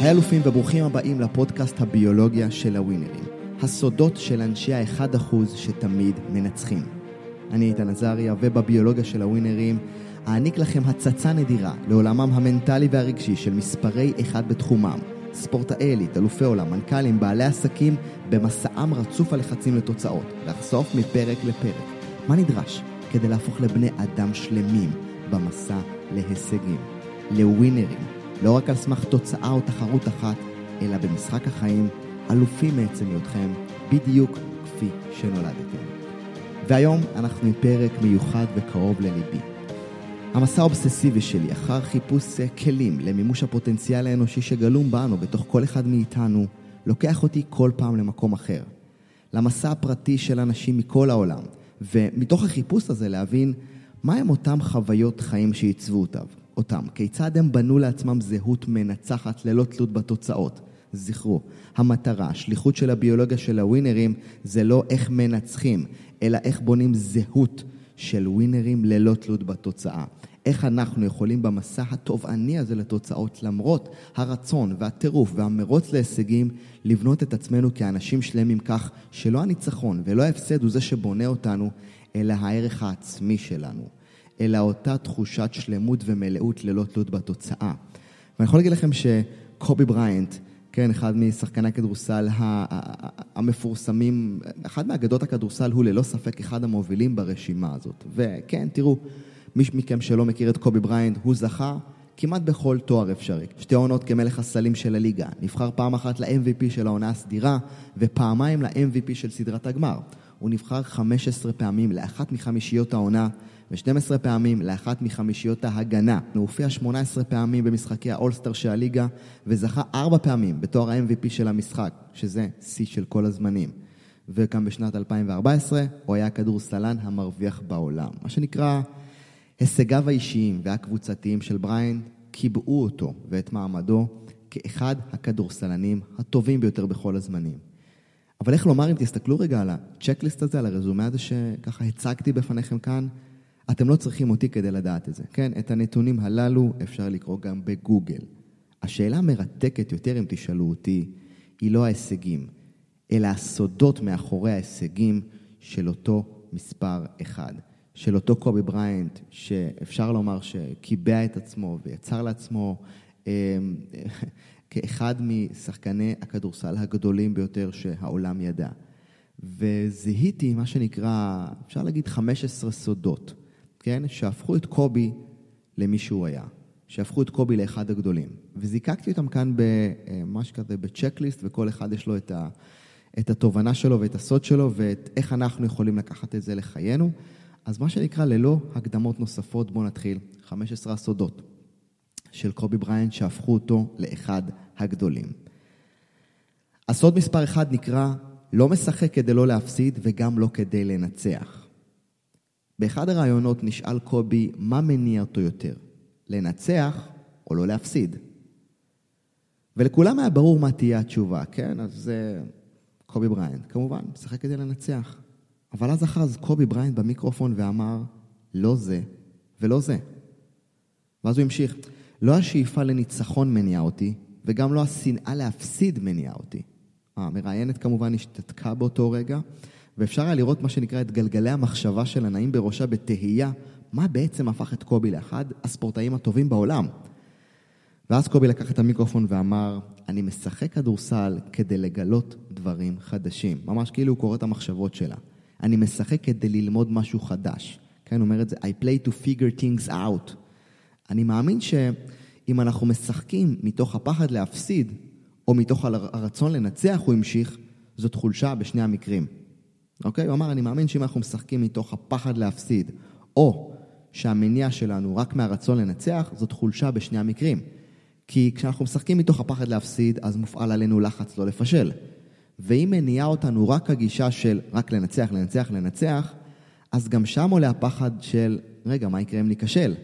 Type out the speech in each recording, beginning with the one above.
היי אלופים וברוכים הבאים לפודקאסט הביולוגיה של הווינרים. הסודות של אנשי האחד אחוז שתמיד מנצחים. אני איתן עזריה, ובביולוגיה של הווינרים אעניק לכם הצצה נדירה לעולמם המנטלי והרגשי של מספרי אחד בתחומם. ספורטאי עילית, אלופי עולם, מנכ"לים, בעלי עסקים, במסעם רצוף הלחצים לתוצאות, לחשוף מפרק לפרק. מה נדרש כדי להפוך לבני אדם שלמים במסע להישגים, לווינרים, לא רק על סמך תוצאה או תחרות אחת, אלא במשחק החיים, אלופים מעצם היותכם, בדיוק כפי שנולדתם. והיום אנחנו עם פרק מיוחד וקרוב לליבי. המסע האובססיבי שלי אחר חיפוש כלים למימוש הפוטנציאל האנושי שגלום בנו, בתוך כל אחד מאיתנו, לוקח אותי כל פעם למקום אחר. למסע הפרטי של אנשים מכל העולם, ומתוך החיפוש הזה להבין מהם אותם חוויות חיים שעיצבו אותם, אותם, כיצד הם בנו לעצמם זהות מנצחת ללא תלות בתוצאות. זכרו, המטרה, השליחות של הביולוגיה של הווינרים זה לא איך מנצחים, אלא איך בונים זהות של ווינרים ללא תלות בתוצאה. איך אנחנו יכולים במסע התובעני הזה לתוצאות, למרות הרצון והטירוף והמרוץ להישגים, לבנות את עצמנו כאנשים שלמים כך שלא הניצחון ולא ההפסד הוא זה שבונה אותנו, אלא הערך העצמי שלנו. אלא אותה תחושת שלמות ומלאות ללא תלות בתוצאה. ואני יכול להגיד לכם שקובי בריינט, כן, אחד משחקני הכדורסל המפורסמים, אחד מאגדות הכדורסל הוא ללא ספק אחד המובילים ברשימה הזאת. וכן, תראו, מי מכם שלא מכיר את קובי בריינט, הוא זכה כמעט בכל תואר אפשרי. שתי עונות כמלך הסלים של הליגה, נבחר פעם אחת ל-MVP של העונה הסדירה, ופעמיים ל-MVP של סדרת הגמר. הוא נבחר 15 פעמים לאחת מחמישיות העונה, ו-12 פעמים לאחת מחמישיות ההגנה. הוא הופיע 18 פעמים במשחקי האולסטר של הליגה, וזכה 4 פעמים בתואר ה-MVP של המשחק, שזה שיא של כל הזמנים. וגם בשנת 2014 הוא היה הכדורסלן המרוויח בעולם. מה שנקרא, הישגיו האישיים והקבוצתיים של בריין קיבעו אותו ואת מעמדו כאחד הכדורסלנים הטובים ביותר בכל הזמנים. אבל איך לומר, אם תסתכלו רגע על הצ'קליסט הזה, על הרזומה הזה שככה הצגתי בפניכם כאן, אתם לא צריכים אותי כדי לדעת את זה, כן? את הנתונים הללו אפשר לקרוא גם בגוגל. השאלה המרתקת יותר, אם תשאלו אותי, היא לא ההישגים, אלא הסודות מאחורי ההישגים של אותו מספר אחד. של אותו קובי בריינט, שאפשר לומר שקיבע את עצמו ויצר לעצמו אה, כאחד משחקני הכדורסל הגדולים ביותר שהעולם ידע. וזיהיתי מה שנקרא, אפשר להגיד 15 סודות, כן? שהפכו את קובי למי שהוא היה. שהפכו את קובי לאחד הגדולים. וזיקקתי אותם כאן במשהו כזה, בצ'קליסט, וכל אחד יש לו את, ה, את התובנה שלו ואת הסוד שלו, ואת איך אנחנו יכולים לקחת את זה לחיינו. אז מה שנקרא, ללא הקדמות נוספות, בואו נתחיל. 15 הסודות של קובי בריינט שהפכו אותו לאחד הגדולים. הסוד מספר אחד נקרא לא משחק כדי לא להפסיד וגם לא כדי לנצח. באחד הראיונות נשאל קובי מה מניע אותו יותר, לנצח או לא להפסיד. ולכולם היה ברור מה תהיה התשובה, כן? אז זה קובי בריינט, כמובן, משחק כדי לנצח. אבל אז אחז קובי בריינט במיקרופון ואמר, לא זה ולא זה. ואז הוא המשיך, לא השאיפה לניצחון מניעה אותי, וגם לא השנאה להפסיד מניעה אותי. המראיינת כמובן השתתקה באותו רגע, ואפשר היה לראות מה שנקרא את גלגלי המחשבה של הנעים בראשה בתהייה, מה בעצם הפך את קובי לאחד הספורטאים הטובים בעולם. ואז קובי לקח את המיקרופון ואמר, אני משחק כדורסל כדי לגלות דברים חדשים. ממש כאילו הוא קורא את המחשבות שלה. אני משחק כדי ללמוד משהו חדש. כן, אומר את זה, I play to figure things out. אני מאמין שאם אנחנו משחקים מתוך הפחד להפסיד, או מתוך הרצון לנצח, הוא המשיך, זאת חולשה בשני המקרים. אוקיי? הוא אמר, אני מאמין שאם אנחנו משחקים מתוך הפחד להפסיד, או שהמניע שלנו רק מהרצון לנצח, זאת חולשה בשני המקרים. כי כשאנחנו משחקים מתוך הפחד להפסיד, אז מופעל עלינו לחץ לא לפשל. ואם מניעה אותנו רק הגישה של רק לנצח, לנצח, לנצח, אז גם שם עולה הפחד של, רגע, מה יקרה אם ניכשל?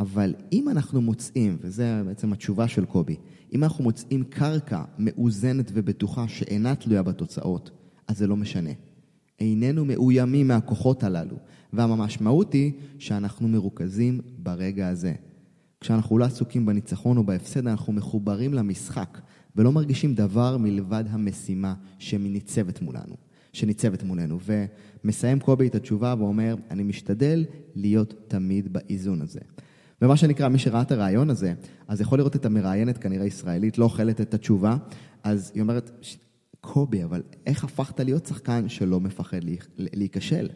אבל אם אנחנו מוצאים, וזה בעצם התשובה של קובי, אם אנחנו מוצאים קרקע מאוזנת ובטוחה שאינה תלויה בתוצאות, אז זה לא משנה. איננו מאוימים מהכוחות הללו, והמשמעות היא שאנחנו מרוכזים ברגע הזה. כשאנחנו לא עסוקים בניצחון או בהפסד, אנחנו מחוברים למשחק, ולא מרגישים דבר מלבד המשימה שניצבת מולנו, שניצבת מולנו. ומסיים קובי את התשובה ואומר, אני משתדל להיות תמיד באיזון הזה. ומה שנקרא, מי שראה את הרעיון הזה, אז יכול לראות את המראיינת, כנראה ישראלית, לא אוכלת את התשובה, אז היא אומרת, קובי, אבל איך הפכת להיות שחקן שלא מפחד להיכשל?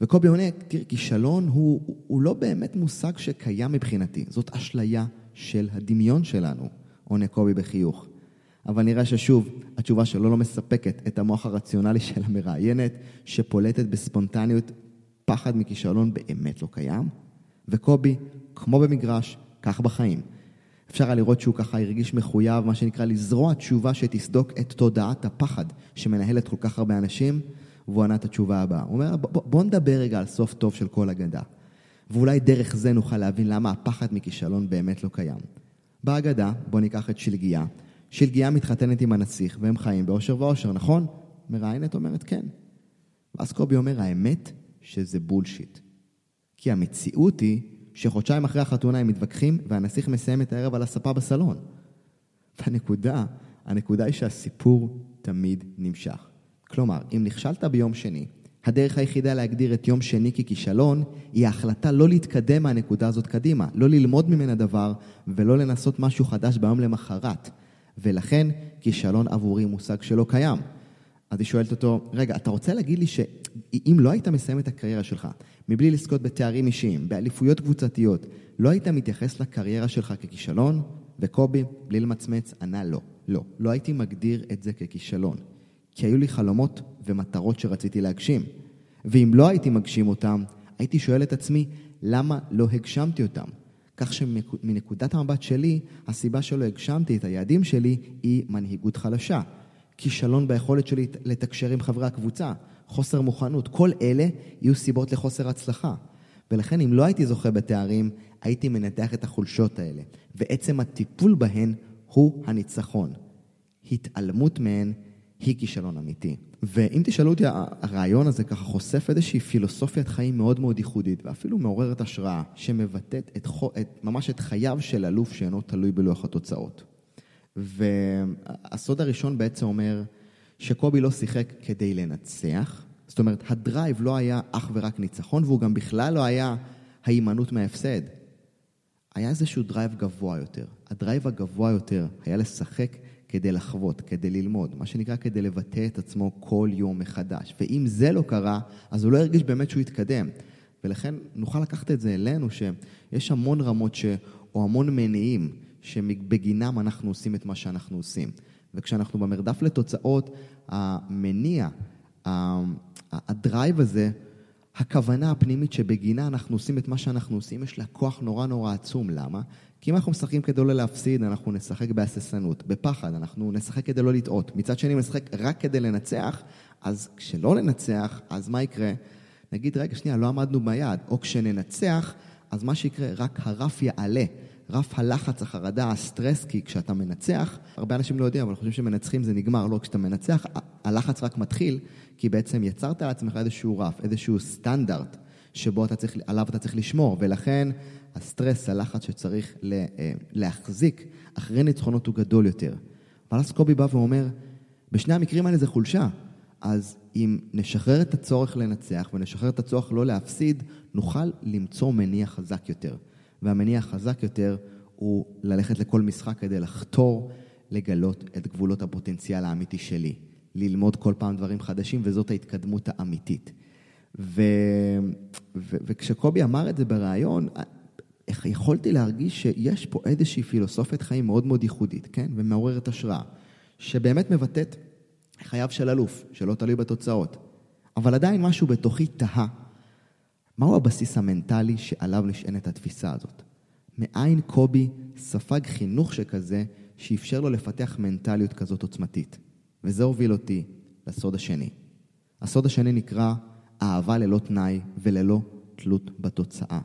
וקובי עונה, תראה, כישלון הוא, הוא לא באמת מושג שקיים מבחינתי, זאת אשליה של הדמיון שלנו, עונה קובי בחיוך. אבל נראה ששוב, התשובה שלו לא מספקת את המוח הרציונלי של המראיינת, שפולטת בספונטניות פחד מכישלון באמת לא קיים. וקובי, כמו במגרש, כך בחיים. אפשר היה לראות שהוא ככה הרגיש מחויב, מה שנקרא, לזרוע תשובה שתסדוק את תודעת הפחד שמנהלת כל כך הרבה אנשים, והוא ענה את התשובה הבאה. הוא אומר, בוא, נדבר רגע על סוף טוב של כל אגדה. ואולי דרך זה נוכל להבין למה הפחד מכישלון באמת לא קיים. בהגדה, בוא ניקח את שלגיה. שלגיה מתחתנת עם הנסיך, והם חיים באושר ואושר, נכון? מראיינת אומרת כן. ואז קובי אומר, האמת שזה בולשיט. כי המציאות היא שחודשיים אחרי החתונה הם מתווכחים, והנסיך מסיים את הערב על הספה בסלון. והנקודה, הנקודה היא שהסיפור תמיד נמשך. כלומר, אם נכשלת ביום שני, הדרך היחידה להגדיר את יום שני ככישלון, היא ההחלטה לא להתקדם מהנקודה הזאת קדימה, לא ללמוד ממנה דבר, ולא לנסות משהו חדש ביום למחרת. ולכן, כישלון עבורי מושג שלא קיים. אז היא שואלת אותו, רגע, אתה רוצה להגיד לי שאם לא היית מסיים את הקריירה שלך, מבלי לזכות בתארים אישיים, באליפויות קבוצתיות, לא היית מתייחס לקריירה שלך ככישלון? וקובי, בלי למצמץ, ענה לא. לא, לא הייתי מגדיר את זה ככישלון. כי היו לי חלומות ומטרות שרציתי להגשים. ואם לא הייתי מגשים אותם, הייתי שואל את עצמי, למה לא הגשמתי אותם? כך שמנקודת המבט שלי, הסיבה שלא הגשמתי את היעדים שלי היא מנהיגות חלשה. כישלון ביכולת שלי לתקשר עם חברי הקבוצה, חוסר מוכנות, כל אלה יהיו סיבות לחוסר הצלחה. ולכן אם לא הייתי זוכה בתארים, הייתי מנתח את החולשות האלה. ועצם הטיפול בהן הוא הניצחון. התעלמות מהן היא כישלון אמיתי. ואם תשאלו אותי, הרעיון הזה ככה חושף איזושהי פילוסופיית חיים מאוד מאוד ייחודית, ואפילו מעוררת השראה, שמבטאת את, את, ממש את חייו של אלוף שאינו תלוי בלוח התוצאות. והסוד הראשון בעצם אומר שקובי לא שיחק כדי לנצח, זאת אומרת, הדרייב לא היה אך ורק ניצחון, והוא גם בכלל לא היה ההימנעות מההפסד. היה איזשהו drive גבוה יותר. ה drive הגבוה יותר היה לשחק כדי לחוות, כדי ללמוד, מה שנקרא כדי לבטא את עצמו כל יום מחדש. ואם זה לא קרה, אז הוא לא הרגיש באמת שהוא התקדם. ולכן נוכל לקחת את זה אלינו, שיש המון רמות ש... או המון מניעים שבגינם אנחנו עושים את מה שאנחנו עושים. וכשאנחנו במרדף לתוצאות, המניע, ה drive הזה, הכוונה הפנימית שבגינה אנחנו עושים את מה שאנחנו עושים, יש לה כוח נורא נורא עצום. למה? כי אם אנחנו משחקים כדי לא להפסיד, אנחנו נשחק בהססנות, בפחד, אנחנו נשחק כדי לא לטעות. מצד שני, נשחק רק כדי לנצח, אז כשלא לנצח, אז מה יקרה? נגיד, רגע, שנייה, לא עמדנו ביעד. או כשננצח, אז מה שיקרה, רק הרף יעלה. רף הלחץ, החרדה, הסטרס, כי כשאתה מנצח, הרבה אנשים לא יודעים, אבל חושבים שמנצחים זה נגמר. לא, כשאתה מנצח, הלחץ רק מתחיל, כי בעצם יצרת לעצמך איזשהו רף, איזשהו סטנדרט, שבו אתה צריך, עליו אתה צריך לשמור, ולכן הסטרס, הלחץ שצריך אה, להחזיק אחרי ניצחונות הוא גדול יותר. אבל אז קובי בא ואומר, בשני המקרים האלה זה חולשה. אז אם נשחרר את הצורך לנצח ונשחרר את הצורך לא להפסיד, נוכל למצוא מניע חזק יותר. והמניע החזק יותר הוא ללכת לכל משחק כדי לחתור לגלות את גבולות הפוטנציאל האמיתי שלי. ללמוד כל פעם דברים חדשים, וזאת ההתקדמות האמיתית. ו... ו... וכשקובי אמר את זה בריאיון, איך יכולתי להרגיש שיש פה איזושהי פילוסופיית חיים מאוד מאוד ייחודית, כן? ומעוררת השראה, שבאמת מבטאת חייו של אלוף, שלא תלוי בתוצאות. אבל עדיין משהו בתוכי תהה. מהו הבסיס המנטלי שעליו נשענת התפיסה הזאת? מאין קובי ספג חינוך שכזה שאפשר לו לפתח מנטליות כזאת עוצמתית? וזה הוביל אותי לסוד השני. הסוד השני נקרא אהבה ללא תנאי וללא תלות בתוצאה.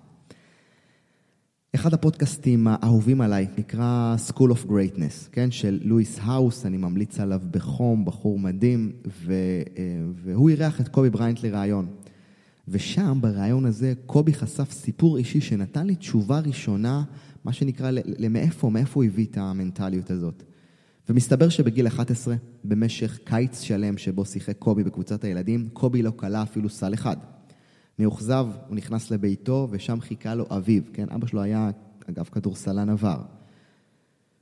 אחד הפודקאסטים האהובים עליי נקרא School of Greatness, כן, של לואיס האוס, אני ממליץ עליו בחום, בחור מדהים, ו, אה, והוא אירח את קובי בריינט לראיון. ושם, בריאיון הזה, קובי חשף סיפור אישי שנתן לי תשובה ראשונה מה שנקרא, למאיפה, מאיפה הוא הביא את המנטליות הזאת. ומסתבר שבגיל 11, במשך קיץ שלם שבו שיחק קובי בקבוצת הילדים, קובי לא כלה אפילו סל אחד. מאוכזב, הוא נכנס לביתו, ושם חיכה לו אביו, כן? אבא שלו היה, אגב, כדורסלן עבר.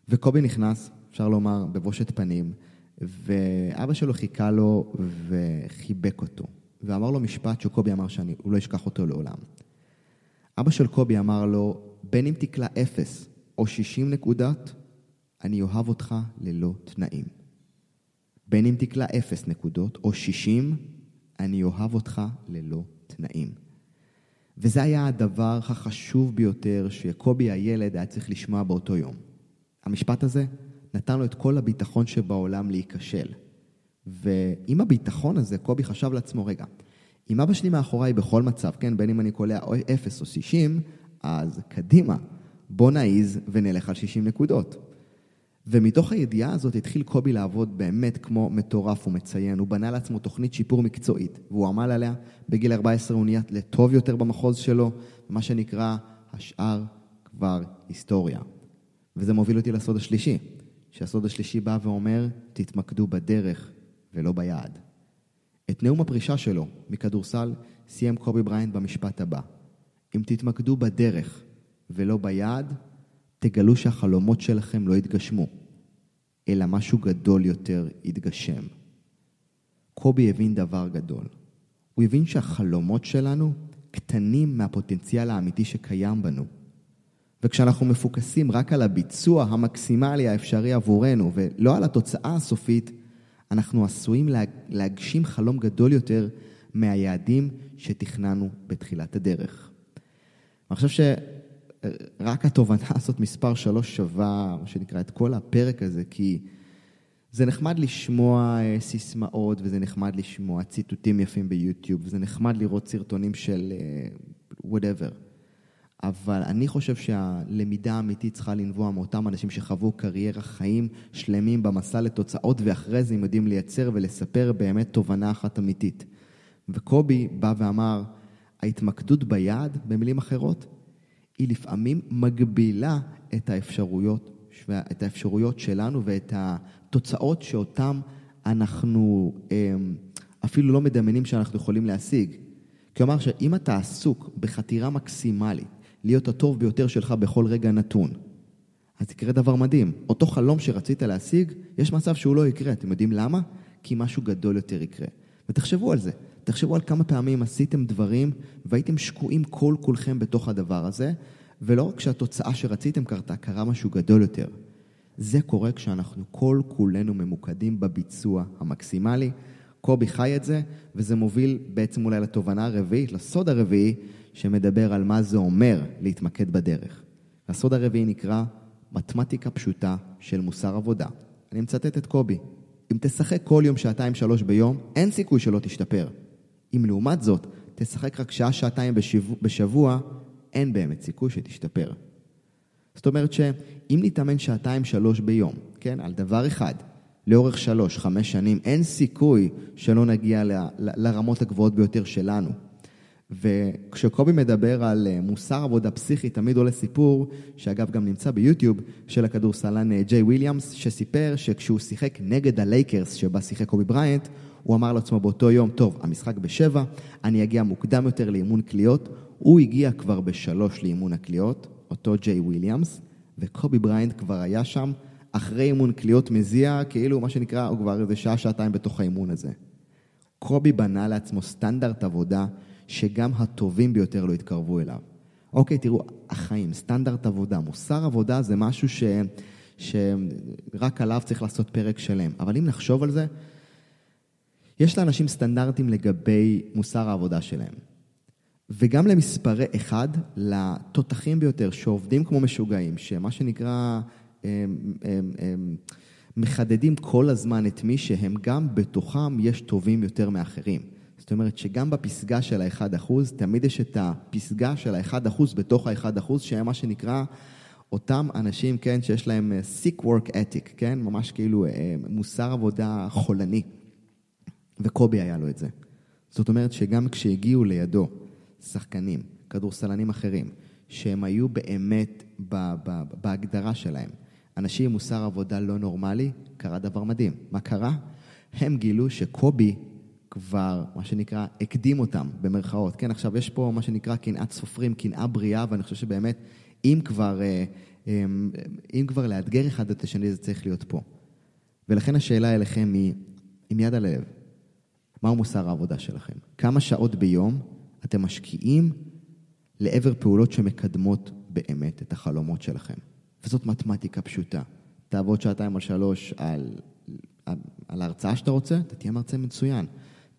וקובי נכנס, אפשר לומר, בבושת פנים, ואבא שלו חיכה לו וחיבק אותו, ואמר לו משפט שקובי אמר שהוא לא ישכח אותו לעולם. אבא של קובי אמר לו, בין אם תקלע אפס או שישים נקודות, אני אוהב אותך ללא תנאים. בין אם תקלע אפס נקודות או שישים, אני אוהב אותך ללא תנאים. וזה היה הדבר החשוב ביותר שקובי הילד היה צריך לשמוע באותו יום. המשפט הזה נתן לו את כל הביטחון שבעולם להיכשל. ועם הביטחון הזה, קובי חשב לעצמו, רגע, אם אבא שלי מאחוריי בכל מצב, כן, בין אם אני קולע 0 או 60, אז קדימה, בוא נעיז ונלך על 60 נקודות. ומתוך הידיעה הזאת התחיל קובי לעבוד באמת כמו מטורף ומציין. הוא בנה לעצמו תוכנית שיפור מקצועית, והוא עמל עליה. בגיל 14 הוא נהיה לטוב יותר במחוז שלו, מה שנקרא, השאר כבר היסטוריה. וזה מוביל אותי לסוד השלישי, שהסוד השלישי בא ואומר, תתמקדו בדרך ולא ביעד. את נאום הפרישה שלו מכדורסל סיים קובי בריינט במשפט הבא: אם תתמקדו בדרך ולא ביעד, תגלו שהחלומות שלכם לא יתגשמו, אלא משהו גדול יותר יתגשם. קובי הבין דבר גדול. הוא הבין שהחלומות שלנו קטנים מהפוטנציאל האמיתי שקיים בנו. וכשאנחנו מפוקסים רק על הביצוע המקסימלי האפשרי עבורנו ולא על התוצאה הסופית, אנחנו עשויים להגשים חלום גדול יותר מהיעדים שתכננו בתחילת הדרך. אני חושב שרק התובנה הזאת מספר שלוש שווה, מה שנקרא, את כל הפרק הזה, כי זה נחמד לשמוע אה, סיסמאות, וזה נחמד לשמוע ציטוטים יפים ביוטיוב, וזה נחמד לראות סרטונים של אה, whatever. אבל אני חושב שהלמידה האמיתית צריכה לנבוע מאותם אנשים שחוו קריירה חיים שלמים במסע לתוצאות, ואחרי זה הם יודעים לייצר ולספר באמת תובנה אחת אמיתית. וקובי בא ואמר, ההתמקדות ביעד, במילים אחרות, היא לפעמים מגבילה את האפשרויות, את האפשרויות שלנו ואת התוצאות שאותן אנחנו אמ, אפילו לא מדמיינים שאנחנו יכולים להשיג. כלומר שאם אתה עסוק בחתירה מקסימלית להיות הטוב ביותר שלך בכל רגע נתון. אז יקרה דבר מדהים. אותו חלום שרצית להשיג, יש מצב שהוא לא יקרה. אתם יודעים למה? כי משהו גדול יותר יקרה. ותחשבו על זה. תחשבו על כמה פעמים עשיתם דברים והייתם שקועים כל כולכם בתוך הדבר הזה, ולא רק שהתוצאה שרציתם קרתה, קרה משהו גדול יותר. זה קורה כשאנחנו כל כולנו ממוקדים בביצוע המקסימלי. קובי חי את זה, וזה מוביל בעצם אולי לתובנה הרביעית, לסוד הרביעי, שמדבר על מה זה אומר להתמקד בדרך. הסוד הרביעי נקרא מתמטיקה פשוטה של מוסר עבודה. אני מצטט את קובי. אם תשחק כל יום שעתיים-שלוש ביום, אין סיכוי שלא תשתפר. אם לעומת זאת, תשחק רק שעה-שעתיים בשבוע, בשבוע, אין באמת סיכוי שתשתפר. זאת אומרת שאם נתאמן שעתיים-שלוש ביום, כן, על דבר אחד, לאורך שלוש, חמש שנים, אין סיכוי שלא נגיע ל, ל, לרמות הגבוהות ביותר שלנו. וכשקובי מדבר על אה, מוסר עבודה פסיכי, תמיד עולה סיפור, שאגב גם נמצא ביוטיוב, של הכדורסלן אה, ג'יי וויליאמס, שסיפר שכשהוא שיחק נגד הלייקרס, שבה שיחק קובי בריינט, הוא אמר לעצמו באותו יום, טוב, המשחק בשבע, אני אגיע מוקדם יותר לאימון קליעות. הוא הגיע כבר בשלוש לאימון הקליעות, אותו ג'יי וויליאמס, וקובי בריינט כבר היה שם אחרי אימון קליעות מזיע, כאילו מה שנקרא, הוא כבר איזה שעה, שעתיים בתוך האימון הזה. קובי בנה לעצמו סטנדרט עבודה שגם הטובים ביותר לא יתקרבו אליו. אוקיי, תראו, החיים, סטנדרט עבודה, מוסר עבודה זה משהו ש... שרק עליו צריך לעשות פרק שלם. אבל אם נחשוב על זה, יש לאנשים סטנדרטים לגבי מוסר העבודה שלהם. וגם למספרי אחד, לתותחים ביותר, שעובדים כמו משוגעים, שמה שנקרא, הם, הם, הם, מחדדים כל הזמן את מי שהם גם בתוכם יש טובים יותר מאחרים. אומרת שגם בפסגה של ה-1%, תמיד יש את הפסגה של ה-1% בתוך ה-1%, שהם מה שנקרא אותם אנשים, כן, שיש להם אה, sick work ethic, כן, ממש כאילו אה, מוסר עבודה חולני. וקובי היה לו את זה. זאת אומרת שגם כשהגיעו לידו שחקנים, כדורסלנים אחרים, שהם היו באמת ב- ב- בהגדרה שלהם. אנשים עם מוסר עבודה לא נורמלי, קרה דבר מדהים. מה קרה? הם גילו שקובי כבר, מה שנקרא, הקדים אותם, במרכאות. כן, עכשיו יש פה מה שנקרא קנאת סופרים, קנאה בריאה, ואני חושב שבאמת, אם כבר, אה, אמ, אם כבר לאתגר אחד את השני, זה צריך להיות פה. ולכן השאלה אליכם היא, עם יד על הלב, מהו מוסר העבודה שלכם? כמה שעות ביום אתם משקיעים לעבר פעולות שמקדמות באמת את החלומות שלכם? וזאת מתמטיקה פשוטה. תעבוד שעתיים או שלוש על, על, על ההרצאה שאתה רוצה, אתה תהיה מרצה מצוין.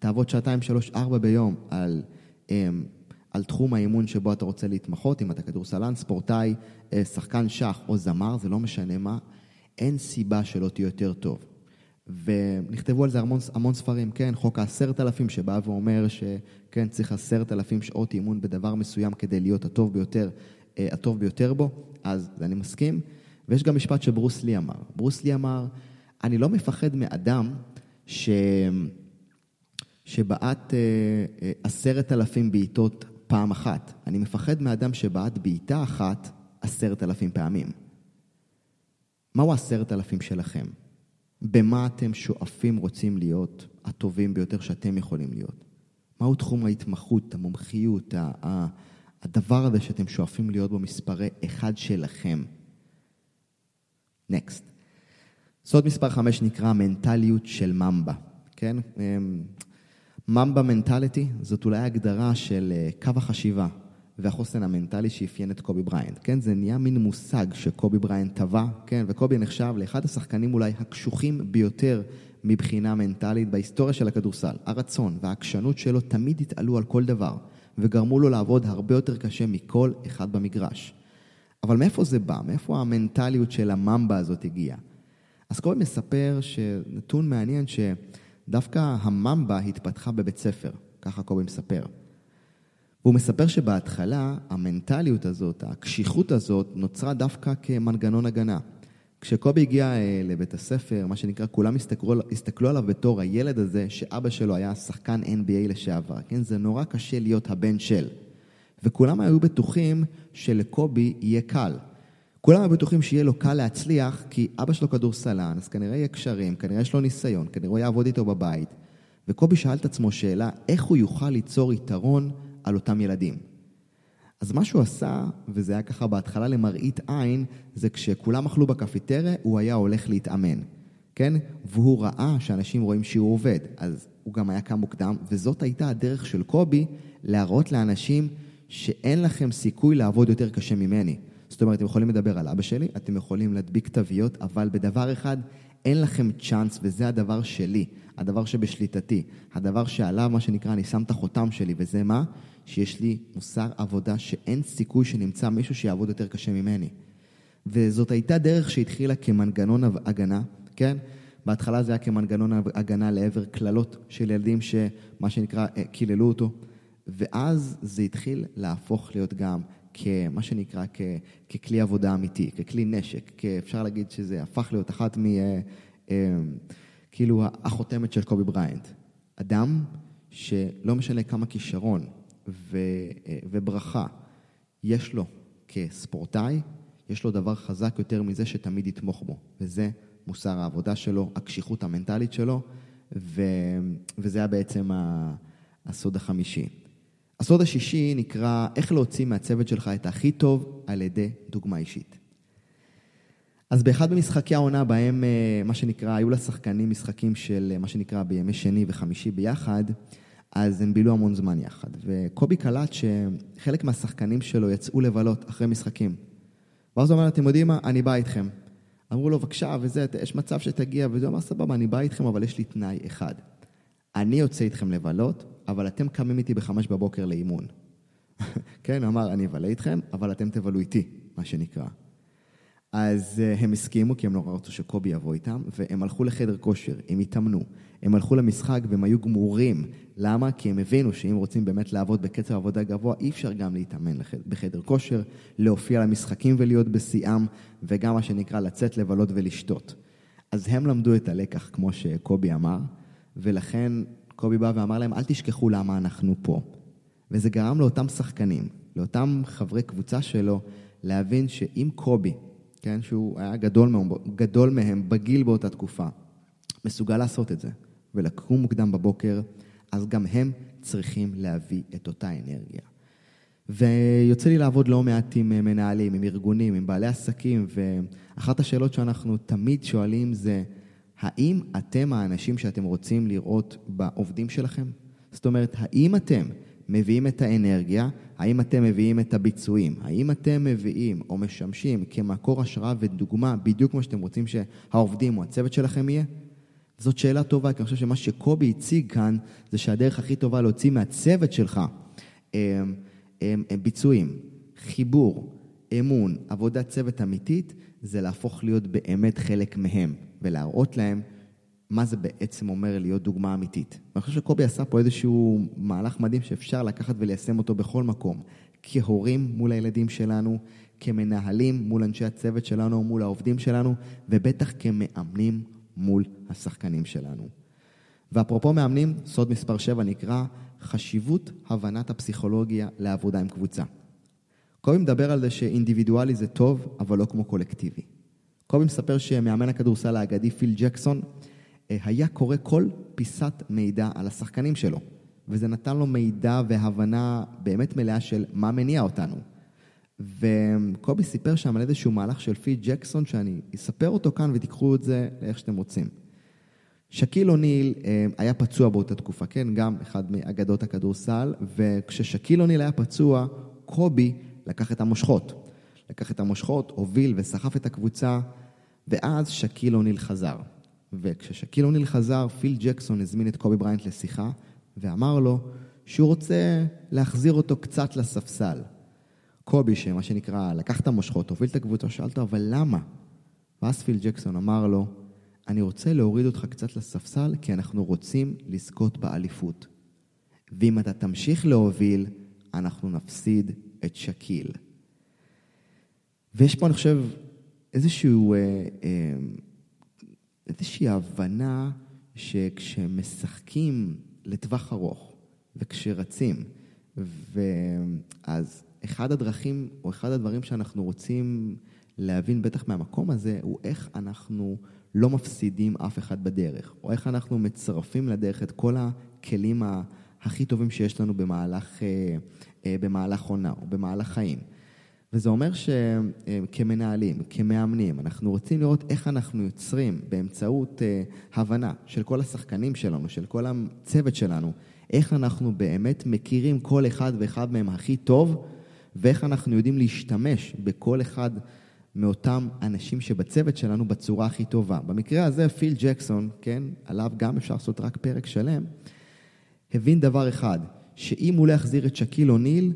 תעבוד שעתיים, שלוש, ארבע ביום על, אמ, על תחום האימון שבו אתה רוצה להתמחות, אם אתה כדורסלן, ספורטאי, אה, שחקן שח או זמר, זה לא משנה מה, אין סיבה שלא תהיה יותר טוב. ונכתבו על זה המון, המון ספרים, כן, חוק העשרת אלפים שבא ואומר שכן, צריך עשרת אלפים שעות אימון בדבר מסוים כדי להיות הטוב ביותר, אה, הטוב ביותר בו, אז אני מסכים. ויש גם משפט שברוס לי אמר. ברוס לי אמר, אני לא מפחד מאדם ש... שבעט אה, אה, עשרת אלפים בעיטות פעם אחת. אני מפחד מאדם שבעט בעיטה אחת עשרת אלפים פעמים. מהו עשרת אלפים שלכם? במה אתם שואפים רוצים להיות הטובים ביותר שאתם יכולים להיות? מהו תחום ההתמחות, המומחיות, הדבר הזה שאתם שואפים להיות בו מספרי אחד שלכם? Next. סוד מספר חמש נקרא מנטליות של ממבה, כן? Mamba mentality זאת אולי הגדרה של אה, קו החשיבה והחוסן המנטלי שאפיין את קובי בריינט, כן? זה נהיה מין מושג שקובי בריינט טבע, כן? וקובי נחשב לאחד השחקנים אולי הקשוחים ביותר מבחינה מנטלית בהיסטוריה של הכדורסל. הרצון והעקשנות שלו תמיד התעלו על כל דבר, וגרמו לו לעבוד הרבה יותר קשה מכל אחד במגרש. אבל מאיפה זה בא? מאיפה המנטליות של הממבה הזאת הגיעה? אז קובי מספר שנתון מעניין שדווקא הממבה התפתחה בבית ספר, ככה קובי מספר. והוא מספר שבהתחלה המנטליות הזאת, הקשיחות הזאת, נוצרה דווקא כמנגנון הגנה. כשקובי הגיע אה, לבית הספר, מה שנקרא, כולם הסתכלו, הסתכלו עליו בתור הילד הזה שאבא שלו היה שחקן NBA לשעבר, כן? זה נורא קשה להיות הבן של. וכולם היו בטוחים שלקובי יהיה קל. כולם בטוחים שיהיה לו קל להצליח, כי אבא שלו כדורסלן, אז כנראה יהיה קשרים, כנראה יש לו ניסיון, כנראה הוא יעבוד איתו בבית. וקובי שאל את עצמו שאלה, איך הוא יוכל ליצור יתרון על אותם ילדים? אז מה שהוא עשה, וזה היה ככה בהתחלה למראית עין, זה כשכולם אכלו בקפיטריה, הוא היה הולך להתאמן, כן? והוא ראה שאנשים רואים שהוא עובד, אז הוא גם היה קם מוקדם, וזאת הייתה הדרך של קובי להראות לאנשים שאין לכם סיכוי לעבוד יותר קשה ממני. זאת אומרת, אתם יכולים לדבר על אבא שלי, אתם יכולים להדביק תוויות, אבל בדבר אחד אין לכם צ'אנס, וזה הדבר שלי, הדבר שבשליטתי, הדבר שעליו, מה שנקרא, אני שם את החותם שלי, וזה מה? שיש לי מוסר עבודה שאין סיכוי שנמצא מישהו שיעבוד יותר קשה ממני. וזאת הייתה דרך שהתחילה כמנגנון הגנה, כן? בהתחלה זה היה כמנגנון הגנה לעבר קללות של ילדים שמה שנקרא אה, קיללו אותו, ואז זה התחיל להפוך להיות גם כמה שנקרא כ, ככלי עבודה אמיתי, ככלי נשק, אפשר להגיד שזה הפך להיות אחת מ... אה, אה, כאילו החותמת של קובי בריינט. אדם שלא משנה כמה כישרון ו, אה, וברכה יש לו כספורטאי, יש לו דבר חזק יותר מזה שתמיד יתמוך בו, וזה מוסר העבודה שלו, הקשיחות המנטלית שלו, ו, וזה היה בעצם הסוד החמישי. הסוד השישי נקרא איך להוציא מהצוות שלך את הכי טוב על ידי דוגמה אישית. אז באחד ממשחקי העונה בהם, אה, מה שנקרא, היו לשחקנים משחקים של אה, מה שנקרא בימי שני וחמישי ביחד, אז הם בילו המון זמן יחד. וקובי קלט שחלק מהשחקנים שלו יצאו לבלות אחרי משחקים. ואז הוא אמר, אתם יודעים מה, אני בא איתכם. אמרו לו, בבקשה, וזה, יש מצב שתגיע, וזה אמר, סבבה, אני בא איתכם, אבל יש לי תנאי אחד. אני יוצא איתכם לבלות, אבל אתם קמים איתי בחמש בבוקר לאימון. כן, אמר, אני אבלה איתכם, אבל אתם תבלו איתי, מה שנקרא. אז uh, הם הסכימו, כי הם נורא רצו שקובי יבוא איתם, והם הלכו לחדר כושר, הם התאמנו. הם הלכו למשחק והם היו גמורים. למה? כי הם הבינו שאם רוצים באמת לעבוד בקצב עבודה גבוה, אי אפשר גם להתאמן בחדר כושר, להופיע למשחקים ולהיות בשיאם, וגם מה שנקרא לצאת לבלות ולשתות. אז הם למדו את הלקח, כמו שקובי אמר, ולכן קובי בא ואמר להם, אל תשכחו למה אנחנו פה. וזה גרם לאותם שחקנים לאותם חברי קבוצה שלו, להבין שאם קובי, כן, שהוא היה גדול מהם, גדול מהם בגיל באותה תקופה, מסוגל לעשות את זה, ולקום מוקדם בבוקר, אז גם הם צריכים להביא את אותה אנרגיה. ויוצא לי לעבוד לא מעט עם מנהלים, עם ארגונים, עם בעלי עסקים, ואחת השאלות שאנחנו תמיד שואלים זה, האם אתם האנשים שאתם רוצים לראות בעובדים שלכם? זאת אומרת, האם אתם מביאים את האנרגיה, האם אתם מביאים את הביצועים, האם אתם מביאים או משמשים כמקור השראה ודוגמה בדיוק כמו שאתם רוצים שהעובדים או הצוות שלכם יהיה? זאת שאלה טובה, כי אני חושב שמה שקובי הציג כאן, זה שהדרך הכי טובה להוציא מהצוות שלך הם, הם, הם ביצועים, חיבור, אמון, עבודת צוות אמיתית, זה להפוך להיות באמת חלק מהם, ולהראות להם מה זה בעצם אומר להיות דוגמה אמיתית. ואני חושב שקובי עשה פה איזשהו מהלך מדהים שאפשר לקחת וליישם אותו בכל מקום. כהורים מול הילדים שלנו, כמנהלים מול אנשי הצוות שלנו, מול העובדים שלנו, ובטח כמאמנים מול השחקנים שלנו. ואפרופו מאמנים, סוד מספר 7 נקרא חשיבות הבנת הפסיכולוגיה לעבודה עם קבוצה. קובי מדבר על זה שאינדיבידואלי זה טוב, אבל לא כמו קולקטיבי. קובי מספר שמאמן הכדורסל האגדי פיל ג'קסון אה, היה קורא כל פיסת מידע על השחקנים שלו, וזה נתן לו מידע והבנה באמת מלאה של מה מניע אותנו. וקובי סיפר שם על איזשהו מהלך של פיל ג'קסון, שאני אספר אותו כאן ותיקחו את זה לאיך שאתם רוצים. שקיל אוניל אה, היה פצוע באותה תקופה, כן? גם אחד מאגדות הכדורסל, וכששקיל אוניל היה פצוע, קובי לקח את המושכות. לקח את המושכות, הוביל וסחף את הקבוצה, ואז שקיל אוניל חזר. וכששקיל אוניל חזר, פיל ג'קסון הזמין את קובי בריינט לשיחה, ואמר לו שהוא רוצה להחזיר אותו קצת לספסל. קובי, שמה שנקרא, לקח את המושכות, הוביל את הקבוצה, שאל אותו, אבל למה? ואז פיל ג'קסון אמר לו, אני רוצה להוריד אותך קצת לספסל, כי אנחנו רוצים לזכות באליפות. ואם אתה תמשיך להוביל, אנחנו נפסיד את שקיל. ויש פה, אני חושב, איזשהו, אה, אה, איזושהי הבנה שכשמשחקים לטווח ארוך וכשרצים, ואז אחד הדרכים או אחד הדברים שאנחנו רוצים להבין בטח מהמקום הזה, הוא איך אנחנו לא מפסידים אף אחד בדרך, או איך אנחנו מצרפים לדרך את כל הכלים הכי טובים שיש לנו במהלך, אה, במהלך עונה או במהלך חיים. וזה אומר שכמנהלים, כמאמנים, אנחנו רוצים לראות איך אנחנו יוצרים באמצעות אה, הבנה של כל השחקנים שלנו, של כל הצוות שלנו, איך אנחנו באמת מכירים כל אחד ואחד מהם הכי טוב, ואיך אנחנו יודעים להשתמש בכל אחד מאותם אנשים שבצוות שלנו בצורה הכי טובה. במקרה הזה פיל ג'קסון, כן, עליו גם אפשר לעשות רק פרק שלם, הבין דבר אחד, שאם הוא לא יחזיר את שקיל אוניל,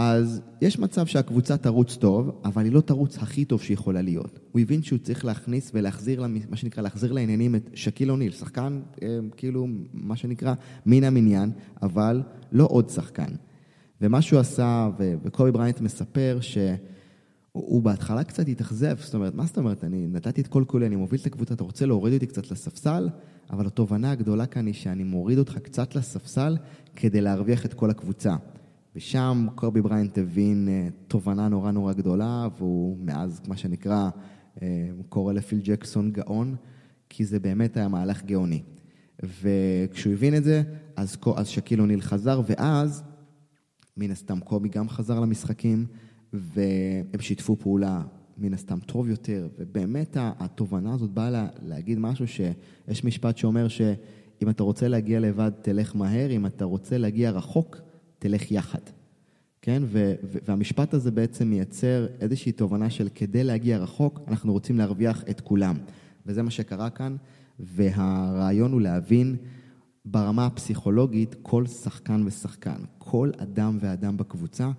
אז יש מצב שהקבוצה תרוץ טוב, אבל היא לא תרוץ הכי טוב שיכולה להיות. הוא הבין שהוא צריך להכניס ולהחזיר, מה שנקרא, להחזיר לעניינים את שקיל אוניל, שחקן אה, כאילו, מה שנקרא, מן המניין, אבל לא עוד שחקן. ומה שהוא עשה, וקובי בריינט מספר שהוא בהתחלה קצת התאכזב, זאת אומרת, מה זאת אומרת, אני נתתי את כל כולי, אני מוביל את הקבוצה, אתה רוצה להוריד אותי קצת לספסל, אבל התובנה הגדולה כאן היא שאני מוריד אותך קצת לספסל כדי להרוויח את כל הקבוצה. ושם קובי בריינט הבין uh, תובנה נורא נורא גדולה, והוא מאז, מה שנקרא, אה, קורא לפיל ג'קסון גאון, כי זה באמת היה מהלך גאוני. וכשהוא הבין את זה, אז, אז שקיל אוניל חזר, ואז, מן הסתם קובי גם חזר למשחקים, והם שיתפו פעולה מן הסתם טוב יותר, ובאמת התובנה הזאת באה לה, להגיד משהו שיש משפט שאומר שאם אתה רוצה להגיע לבד, תלך מהר, אם אתה רוצה להגיע רחוק, תלך יחד. כן? ו- והמשפט הזה בעצם מייצר איזושהי תובנה של כדי להגיע רחוק, אנחנו רוצים להרוויח את כולם. וזה מה שקרה כאן, והרעיון הוא להבין ברמה הפסיכולוגית כל שחקן ושחקן, כל אדם ואדם בקבוצה,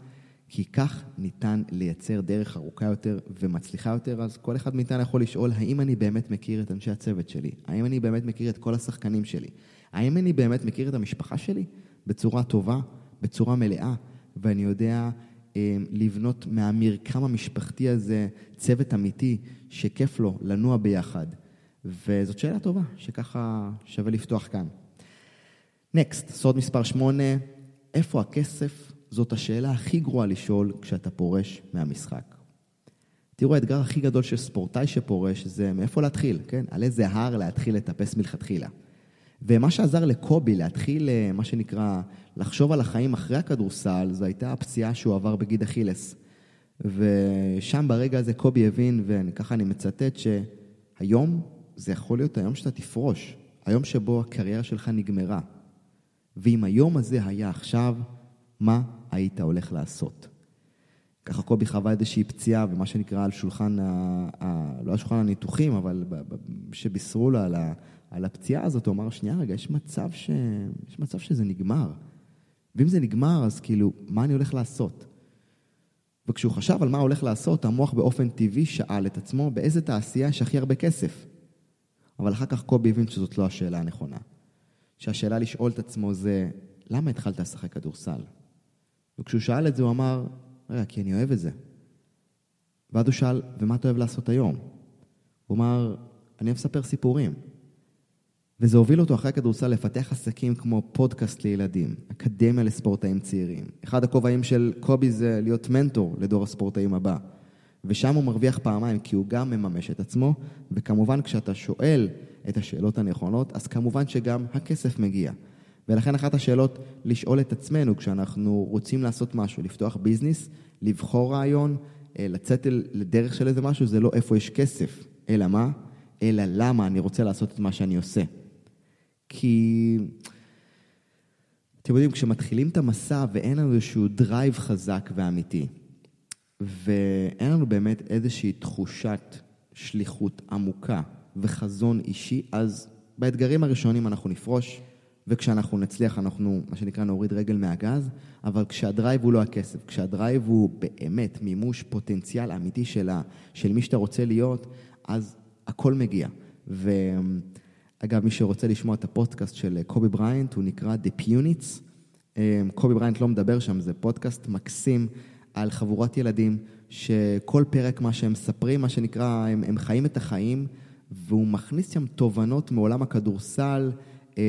כי כך ניתן לייצר דרך ארוכה יותר ומצליחה יותר, אז כל אחד מאיתנו יכול לשאול, האם אני באמת מכיר את אנשי הצוות שלי? האם אני באמת מכיר את כל השחקנים שלי? האם אני באמת מכיר את המשפחה שלי בצורה טובה, בצורה מלאה, ואני יודע אה, לבנות מהמרקם המשפחתי הזה צוות אמיתי שכיף לו לנוע ביחד. וזאת שאלה טובה, שככה שווה לפתוח כאן. נקסט, סוד מספר 8, איפה הכסף זאת השאלה הכי גרועה לשאול כשאתה פורש מהמשחק. תראו, האתגר הכי גדול של ספורטאי שפורש זה מאיפה להתחיל, כן? על איזה הר להתחיל לטפס מלכתחילה. ומה שעזר לקובי להתחיל, אה, מה שנקרא, לחשוב על החיים אחרי הכדורסל, זו הייתה הפציעה שהוא עבר בגיד אכילס. ושם ברגע הזה קובי הבין, וככה אני מצטט, שהיום זה יכול להיות היום שאתה תפרוש, היום שבו הקריירה שלך נגמרה. ואם היום הזה היה עכשיו, מה היית הולך לעשות? ככה קובי חווה איזושהי פציעה, ומה שנקרא על שולחן, ה, ה, לא על שולחן הניתוחים, אבל שבישרו לו על, ה, על הפציעה הזאת, הוא אמר, שנייה רגע, יש מצב, ש, יש מצב שזה נגמר. ואם זה נגמר, אז כאילו, מה אני הולך לעשות? וכשהוא חשב על מה הולך לעשות, המוח באופן טבעי שאל את עצמו, באיזה תעשייה יש הכי הרבה כסף? אבל אחר כך קובי הבין שזאת לא השאלה הנכונה. שהשאלה לשאול את עצמו זה, למה התחלת לשחק כדורסל? וכשהוא שאל את זה, הוא אמר, רגע, כי אני אוהב את זה. ואז הוא שאל, ומה אתה אוהב לעשות היום? הוא אמר, אני אוהב לספר סיפורים. וזה הוביל אותו אחרי הכדורסל לפתח עסקים כמו פודקאסט לילדים, אקדמיה לספורטאים צעירים. אחד הכובעים של קובי זה להיות מנטור לדור הספורטאים הבא. ושם הוא מרוויח פעמיים, כי הוא גם מממש את עצמו, וכמובן כשאתה שואל את השאלות הנכונות, אז כמובן שגם הכסף מגיע. ולכן אחת השאלות לשאול את עצמנו כשאנחנו רוצים לעשות משהו, לפתוח ביזנס, לבחור רעיון, אה, לצאת לדרך של איזה משהו, זה לא איפה יש כסף, אלא מה? אלא למה אני רוצה לעשות את מה שאני עושה. כי אתם יודעים, כשמתחילים את המסע ואין לנו איזשהו דרייב חזק ואמיתי, ואין לנו באמת איזושהי תחושת שליחות עמוקה וחזון אישי, אז באתגרים הראשונים אנחנו נפרוש, וכשאנחנו נצליח אנחנו, מה שנקרא, נוריד רגל מהגז, אבל כשהדרייב הוא לא הכסף, כשהדרייב הוא באמת מימוש פוטנציאל אמיתי שלה, של מי שאתה רוצה להיות, אז הכל מגיע. ואגב, מי שרוצה לשמוע את הפודקאסט של קובי בריינט, הוא נקרא The Punies. אה, קובי בריינט לא מדבר שם, זה פודקאסט מקסים על חבורת ילדים, שכל פרק מה שהם מספרים, מה שנקרא, הם, הם חיים את החיים, והוא מכניס שם תובנות מעולם הכדורסל, אה,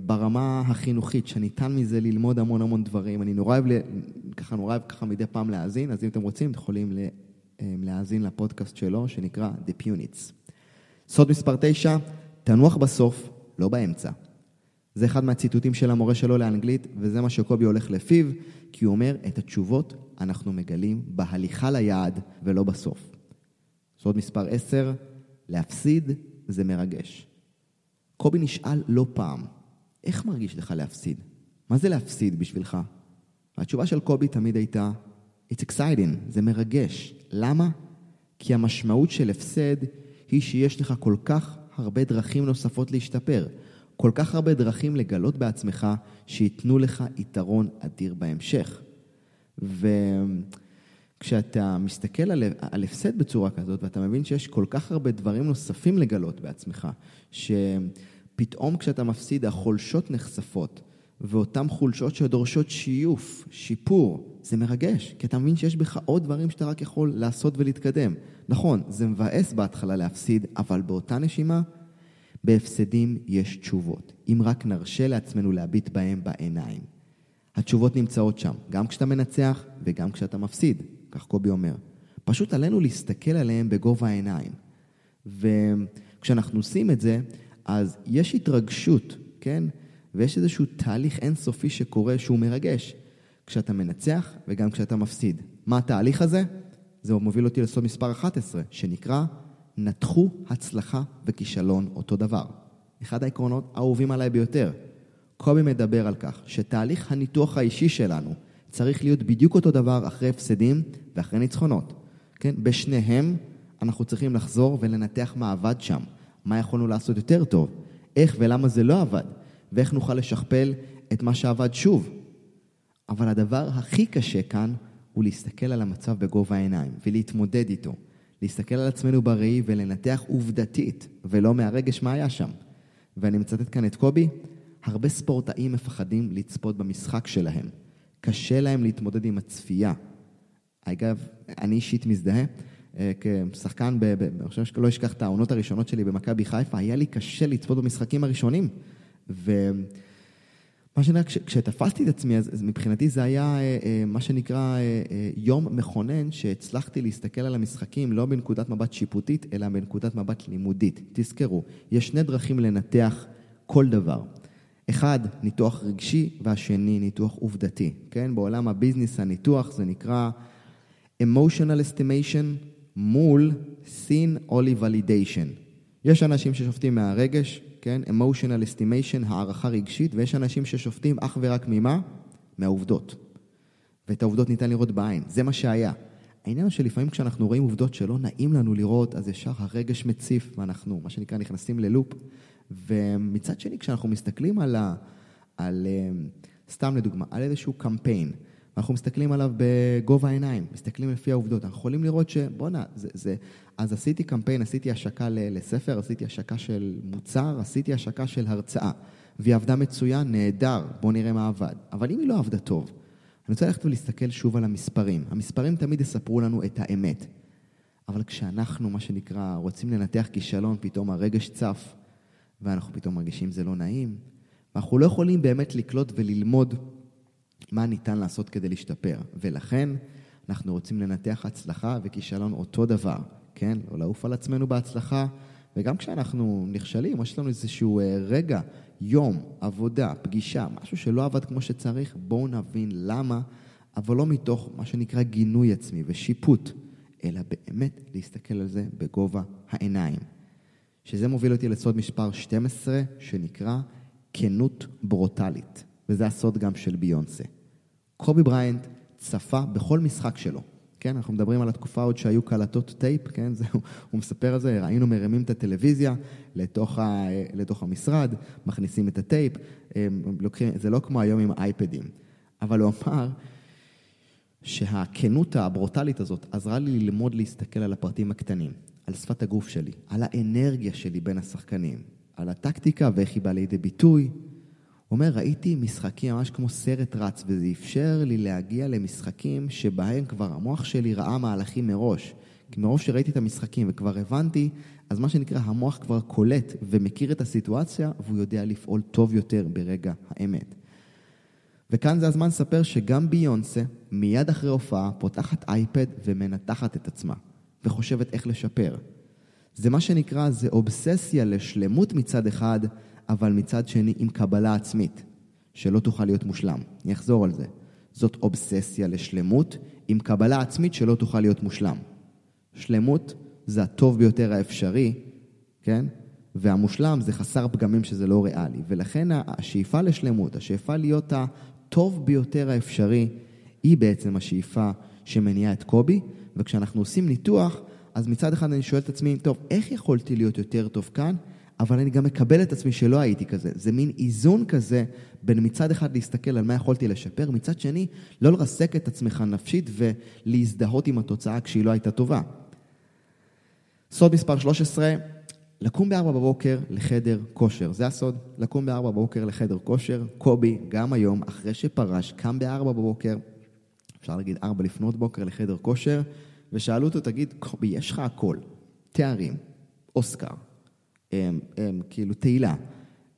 ברמה החינוכית, שניתן מזה ללמוד המון המון דברים. אני נורא אוהב, ככה נורא אוהב ככה מדי פעם להאזין, אז אם אתם רוצים, אתם יכולים אה, להאזין לפודקאסט שלו, שנקרא The Punits. סוד מספר 9, תנוח בסוף, לא באמצע. זה אחד מהציטוטים של המורה שלו לאנגלית, וזה מה שקובי הולך לפיו, כי הוא אומר, את התשובות אנחנו מגלים בהליכה ליעד ולא בסוף. סוד מספר 10, להפסיד זה מרגש. קובי נשאל לא פעם, איך מרגיש לך להפסיד? מה זה להפסיד בשבילך? והתשובה של קובי תמיד הייתה, It's exciting, זה מרגש. למה? כי המשמעות של הפסד היא שיש לך כל כך הרבה דרכים נוספות להשתפר, כל כך הרבה דרכים לגלות בעצמך שייתנו לך יתרון אדיר בהמשך. וכשאתה מסתכל על, על הפסד בצורה כזאת, ואתה מבין שיש כל כך הרבה דברים נוספים לגלות בעצמך, שפתאום כשאתה מפסיד החולשות נחשפות, ואותן חולשות שדורשות שיוף, שיפור, זה מרגש, כי אתה מבין שיש בך עוד דברים שאתה רק יכול לעשות ולהתקדם. נכון, זה מבאס בהתחלה להפסיד, אבל באותה נשימה, בהפסדים יש תשובות, אם רק נרשה לעצמנו להביט בהם בעיניים. התשובות נמצאות שם, גם כשאתה מנצח וגם כשאתה מפסיד, כך קובי אומר. פשוט עלינו להסתכל עליהם בגובה העיניים. וכשאנחנו עושים את זה, אז יש התרגשות, כן? ויש איזשהו תהליך אינסופי שקורה שהוא מרגש. כשאתה מנצח וגם כשאתה מפסיד. מה התהליך הזה? זה מוביל אותי לסוד מספר 11, שנקרא נתחו הצלחה וכישלון אותו דבר. אחד העקרונות האהובים עליי ביותר. קובי מדבר על כך שתהליך הניתוח האישי שלנו צריך להיות בדיוק אותו דבר אחרי הפסדים ואחרי ניצחונות. כן? בשניהם אנחנו צריכים לחזור ולנתח מה עבד שם, מה יכולנו לעשות יותר טוב, איך ולמה זה לא עבד, ואיך נוכל לשכפל את מה שעבד שוב. אבל הדבר הכי קשה כאן הוא להסתכל על המצב בגובה העיניים ולהתמודד איתו. להסתכל על עצמנו בראי ולנתח עובדתית, ולא מהרגש מה היה שם. ואני מצטט כאן את קובי, הרבה ספורטאים מפחדים לצפות במשחק שלהם. קשה להם להתמודד עם הצפייה. אגב, אני אישית מזדהה. אה, כשחקן, אני חושב שלא אשכח את העונות הראשונות שלי במכבי חיפה, היה לי קשה לצפות במשחקים הראשונים. ומה מה שנראה, כש, כשתפסתי את עצמי, אז, מבחינתי זה היה אה, אה, מה שנקרא אה, יום מכונן, שהצלחתי להסתכל על המשחקים לא בנקודת מבט שיפוטית, אלא בנקודת מבט לימודית. תזכרו, יש שני דרכים לנתח כל דבר. אחד, ניתוח רגשי, והשני, ניתוח עובדתי. כן? בעולם הביזנס הניתוח זה נקרא emotional estimation מול scene only validation. יש אנשים ששופטים מהרגש, כן? emotional estimation, הערכה רגשית, ויש אנשים ששופטים אך ורק ממה? מהעובדות. ואת העובדות ניתן לראות בעין, זה מה שהיה. העניין הוא שלפעמים כשאנחנו רואים עובדות שלא נעים לנו לראות, אז ישר הרגש מציף, ואנחנו, מה שנקרא, נכנסים ללופ. ומצד שני, כשאנחנו מסתכלים על, ה, על אה, סתם לדוגמה, על איזשהו קמפיין, ואנחנו מסתכלים עליו בגובה העיניים, מסתכלים לפי העובדות, אנחנו יכולים לראות שבואנה, זה, זה... אז עשיתי קמפיין, עשיתי השקה לספר, עשיתי השקה של מוצר, עשיתי השקה של הרצאה, והיא עבדה מצוין, נהדר, בואו נראה מה עבד. אבל אם היא לא עבדה טוב, אני רוצה ללכת ולהסתכל שוב על המספרים. המספרים תמיד יספרו לנו את האמת. אבל כשאנחנו, מה שנקרא, רוצים לנתח כישלון, פתאום הרגש צף, ואנחנו פתאום מרגישים זה לא נעים, ואנחנו לא יכולים באמת לקלוט וללמוד מה ניתן לעשות כדי להשתפר. ולכן אנחנו רוצים לנתח הצלחה וכישלון אותו דבר, כן? לא לעוף על עצמנו בהצלחה, וגם כשאנחנו נכשלים, או יש לנו איזשהו אה, רגע, יום, עבודה, פגישה, משהו שלא עבד כמו שצריך, בואו נבין למה, אבל לא מתוך מה שנקרא גינוי עצמי ושיפוט, אלא באמת להסתכל על זה בגובה העיניים. שזה מוביל אותי לסוד מספר 12, שנקרא כנות ברוטלית. וזה הסוד גם של ביונסה. קובי בריינט צפה בכל משחק שלו. כן, אנחנו מדברים על התקופה עוד שהיו קלטות טייפ, כן, זה, הוא מספר על זה, היינו מרימים את הטלוויזיה לתוך, ה, לתוך המשרד, מכניסים את הטייפ, לוקחים, זה לא כמו היום עם האייפדים, אבל הוא אמר שהכנות הברוטלית הזאת עזרה לי ללמוד להסתכל על הפרטים הקטנים, על שפת הגוף שלי, על האנרגיה שלי בין השחקנים, על הטקטיקה ואיך היא באה לידי ביטוי, אומר, ראיתי משחקים ממש כמו סרט רץ, וזה אפשר לי להגיע למשחקים שבהם כבר המוח שלי ראה מהלכים מראש. כי מרוב שראיתי את המשחקים וכבר הבנתי, אז מה שנקרא, המוח כבר קולט ומכיר את הסיטואציה, והוא יודע לפעול טוב יותר ברגע האמת. וכאן זה הזמן לספר שגם ביונסה, מיד אחרי הופעה, פותחת אייפד ומנתחת את עצמה, וחושבת איך לשפר. זה מה שנקרא, זה אובססיה לשלמות מצד אחד, אבל מצד שני עם קבלה עצמית, שלא תוכל להיות מושלם. אני אחזור על זה. זאת אובססיה לשלמות עם קבלה עצמית שלא תוכל להיות מושלם. שלמות זה הטוב ביותר האפשרי, כן? והמושלם זה חסר פגמים שזה לא ריאלי. ולכן השאיפה לשלמות, השאיפה להיות הטוב ביותר האפשרי, היא בעצם השאיפה שמניעה את קובי. וכשאנחנו עושים ניתוח, אז מצד אחד אני שואל את עצמי, טוב, איך יכולתי להיות יותר טוב כאן? אבל אני גם מקבל את עצמי שלא הייתי כזה. זה מין איזון כזה בין מצד אחד להסתכל על מה יכולתי לשפר, מצד שני, לא לרסק את עצמך נפשית ולהזדהות עם התוצאה כשהיא לא הייתה טובה. סוד מספר 13, לקום ב-4 בבוקר לחדר כושר. זה הסוד, לקום ב-4 בבוקר לחדר כושר. קובי, גם היום, אחרי שפרש, קם ב-4 בבוקר, אפשר להגיד 4 לפנות בוקר לחדר כושר, ושאלו אותו, תגיד, קובי, יש לך הכל, תארים, אוסקר, כאילו תהילה,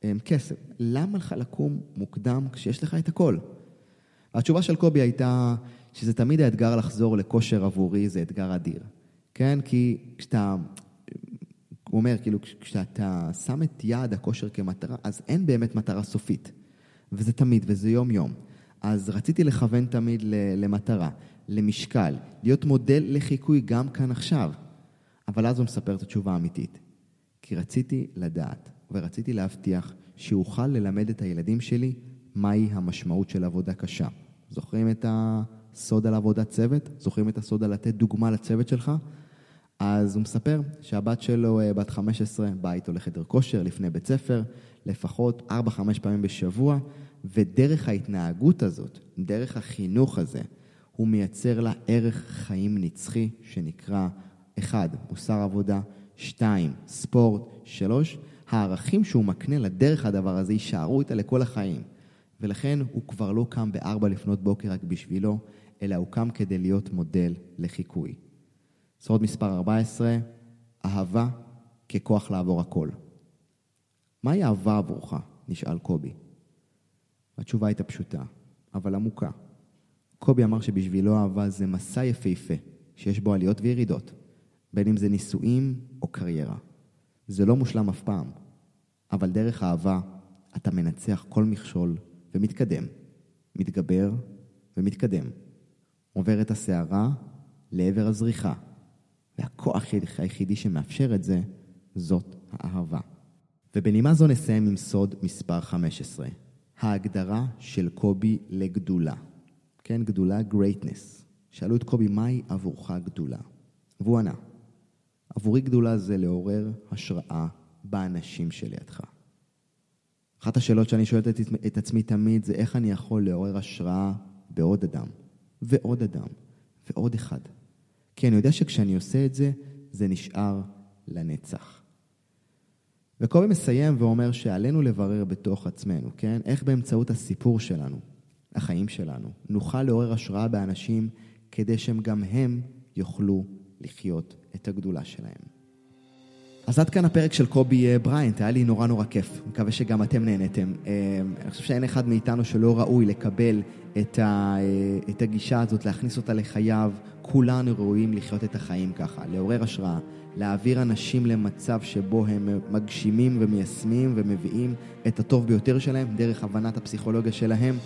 הם, כסף. למה לך לקום מוקדם כשיש לך את הכל? התשובה של קובי הייתה שזה תמיד האתגר לחזור לכושר עבורי, זה אתגר אדיר. כן? כי כשאתה, הוא אומר, כאילו, כשאתה שם את יעד הכושר כמטרה, אז אין באמת מטרה סופית. וזה תמיד, וזה יום-יום. אז רציתי לכוון תמיד למטרה, למשקל, להיות מודל לחיקוי גם כאן עכשיו. אבל אז הוא מספר את התשובה האמיתית. כי רציתי לדעת ורציתי להבטיח שאוכל ללמד את הילדים שלי מהי המשמעות של עבודה קשה. זוכרים את הסוד על עבודת צוות? זוכרים את הסוד על לתת דוגמה לצוות שלך? אז הוא מספר שהבת שלו, אה, בת 15, באה איתו לחדר כושר לפני בית ספר, לפחות 4-5 פעמים בשבוע, ודרך ההתנהגות הזאת, דרך החינוך הזה, הוא מייצר לה ערך חיים נצחי שנקרא 1. מוסר עבודה, שתיים, ספורט, שלוש, הערכים שהוא מקנה לדרך הדבר הזה יישארו איתה לכל החיים. ולכן הוא כבר לא קם בארבע לפנות בוקר רק בשבילו, אלא הוא קם כדי להיות מודל לחיקוי. סוד מספר 14, אהבה ככוח לעבור הכל. מהי אהבה עבורך? נשאל קובי. התשובה הייתה פשוטה, אבל עמוקה. קובי אמר שבשבילו אהבה זה מסע יפהפה, שיש בו עליות וירידות, בין אם זה נישואים או קריירה. זה לא מושלם אף פעם, אבל דרך אהבה אתה מנצח כל מכשול ומתקדם, מתגבר ומתקדם. עובר את הסערה לעבר הזריחה, והכוח היחידי שמאפשר את זה, זאת האהבה. ובנימה זו נסיים עם סוד מספר 15, ההגדרה של קובי לגדולה. כן, גדולה, greatness. שאלו את קובי, מהי עבורך גדולה? והוא ענה, עבורי גדולה זה לעורר השראה באנשים שלידך. אחת השאלות שאני שואלת את, את עצמי תמיד זה איך אני יכול לעורר השראה בעוד אדם, ועוד אדם, ועוד אחד. כי אני יודע שכשאני עושה את זה, זה נשאר לנצח. וקובי מסיים ואומר שעלינו לברר בתוך עצמנו, כן? איך באמצעות הסיפור שלנו, החיים שלנו, נוכל לעורר השראה באנשים כדי שהם גם הם יוכלו לחיות את הגדולה שלהם. אז עד כאן הפרק של קובי אה, בריינט, היה לי נורא נורא כיף, מקווה שגם אתם נהנתם. אה, אני חושב שאין אחד מאיתנו שלא ראוי לקבל את, ה, אה, את הגישה הזאת, להכניס אותה לחייו. כולנו ראויים לחיות את החיים ככה, לעורר השראה, להעביר אנשים למצב שבו הם מגשימים ומיישמים ומביאים את הטוב ביותר שלהם דרך הבנת הפסיכולוגיה שלהם.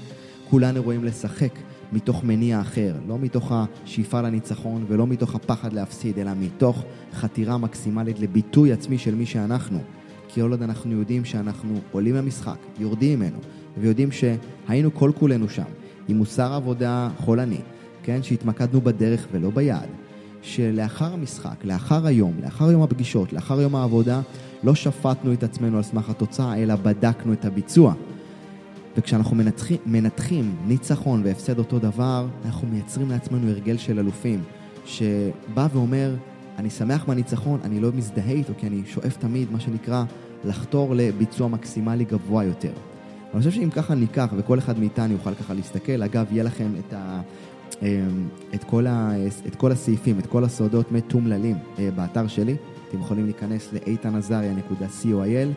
כולנו רואים לשחק מתוך מניע אחר, לא מתוך השאיפה לניצחון ולא מתוך הפחד להפסיד, אלא מתוך חתירה מקסימלית לביטוי עצמי של מי שאנחנו. כי כל עוד אנחנו יודעים שאנחנו עולים למשחק, יורדים ממנו, ויודעים שהיינו כל כולנו שם, עם מוסר עבודה חולני, כן, שהתמקדנו בדרך ולא ביעד, שלאחר המשחק, לאחר היום, לאחר יום הפגישות, לאחר יום העבודה, לא שפטנו את עצמנו על סמך התוצאה, אלא בדקנו את הביצוע. וכשאנחנו מנתחים, מנתחים ניצחון והפסד אותו דבר, אנחנו מייצרים לעצמנו הרגל של אלופים, שבא ואומר, אני שמח מהניצחון, אני לא מזדהה איתו, כי אני שואף תמיד, מה שנקרא, לחתור לביצוע מקסימלי גבוה יותר. אני חושב שאם ככה ניקח, וכל אחד מאיתנו יוכל ככה להסתכל, אגב, יהיה לכם את, ה, אמ, את, כל, ה, את כל הסעיפים, את כל הסודות מתומללים אה, באתר שלי. אתם יכולים להיכנס לאיתנעזריה.coil,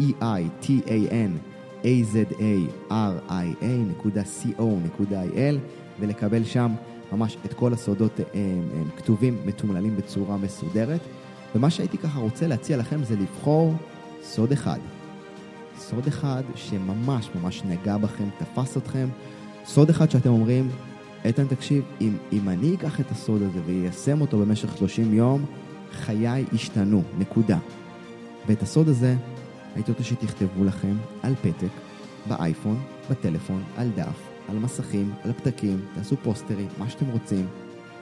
E-I-T-A-N azaria.co.il ולקבל שם ממש את כל הסודות הם, הם כתובים, מתומללים בצורה מסודרת. ומה שהייתי ככה רוצה להציע לכם זה לבחור סוד אחד. סוד אחד שממש ממש נגע בכם, תפס אתכם. סוד אחד שאתם אומרים, איתן תקשיב, אם, אם אני אקח את הסוד הזה ויישם אותו במשך 30 יום, חיי ישתנו, נקודה. ואת הסוד הזה הייתי רוצה שתכתבו לכם על פתק, באייפון, בטלפון, על דף, על מסכים, על פתקים, תעשו פוסטרים, מה שאתם רוצים.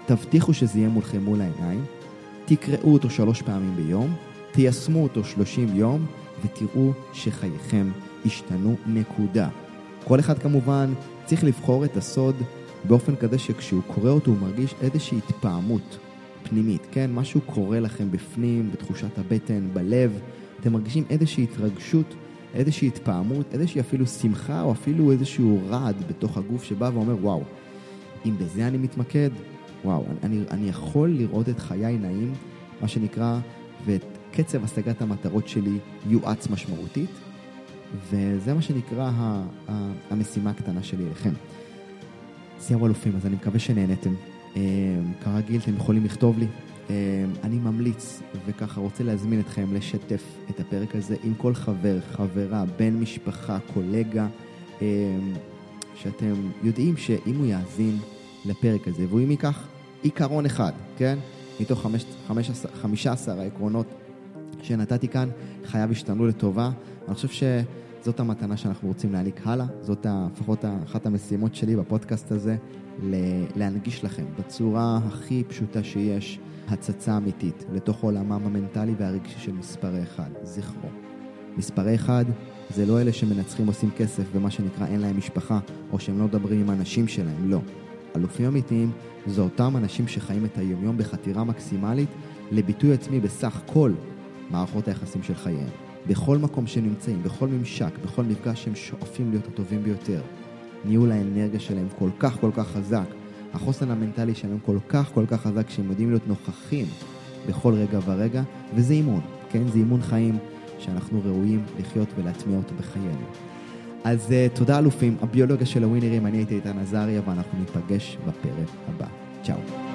תבטיחו שזה יהיה מולכם מול העיניים, תקראו אותו שלוש פעמים ביום, תיישמו אותו שלושים יום, ותראו שחייכם השתנו נקודה. כל אחד כמובן צריך לבחור את הסוד באופן כזה שכשהוא קורא אותו הוא מרגיש איזושהי התפעמות פנימית, כן? משהו קורה לכם בפנים, בתחושת הבטן, בלב, אתם מרגישים איזושהי התרגשות, איזושהי התפעמות, איזושהי אפילו שמחה או אפילו איזשהו רעד בתוך הגוף שבא ואומר, וואו, אם בזה אני מתמקד, וואו, אני, אני יכול לראות את חיי נעים, מה שנקרא, ואת קצב השגת המטרות שלי יואץ משמעותית, וזה מה שנקרא ה, ה, המשימה הקטנה שלי אליכם. סיירו אלופים, אז אני מקווה שנהנתם. אה, כרגיל, אתם יכולים לכתוב לי אני ממליץ וככה רוצה להזמין אתכם לשתף את הפרק הזה עם כל חבר, חברה, בן משפחה, קולגה, אמ, שאתם יודעים שאם הוא יאזין לפרק הזה, והוא אם ייקח עיקרון אחד, כן? מתוך 15 העקרונות שנתתי כאן, חייו השתנו לטובה. אני חושב שזאת המתנה שאנחנו רוצים להעניק הלאה, זאת לפחות אחת המשימות שלי בפודקאסט הזה, להנגיש לכם בצורה הכי פשוטה שיש. הצצה אמיתית לתוך עולמם המנטלי והרגשי של מספרי אחד, זכרו. מספרי אחד זה לא אלה שמנצחים עושים כסף ומה שנקרא אין להם משפחה, או שהם לא מדברים עם האנשים שלהם, לא. אלופים אמיתיים זה אותם אנשים שחיים את היומיום בחתירה מקסימלית לביטוי עצמי בסך כל מערכות היחסים של חייהם. בכל מקום שהם נמצאים, בכל ממשק, בכל מפגש שהם שואפים להיות הטובים ביותר. ניהול האנרגיה שלהם כל כך כל כך חזק, החוסן המנטלי שלהם כל כך כל כך חזק שהם יודעים להיות נוכחים בכל רגע ורגע, וזה אימון, כן? זה אימון חיים שאנחנו ראויים לחיות ולהטמיע אותו בחיינו. אז uh, תודה אלופים, הביולוגיה של הווינרים, אני הייתי איתן עזריה ואנחנו ניפגש בפרק הבא. צ'או.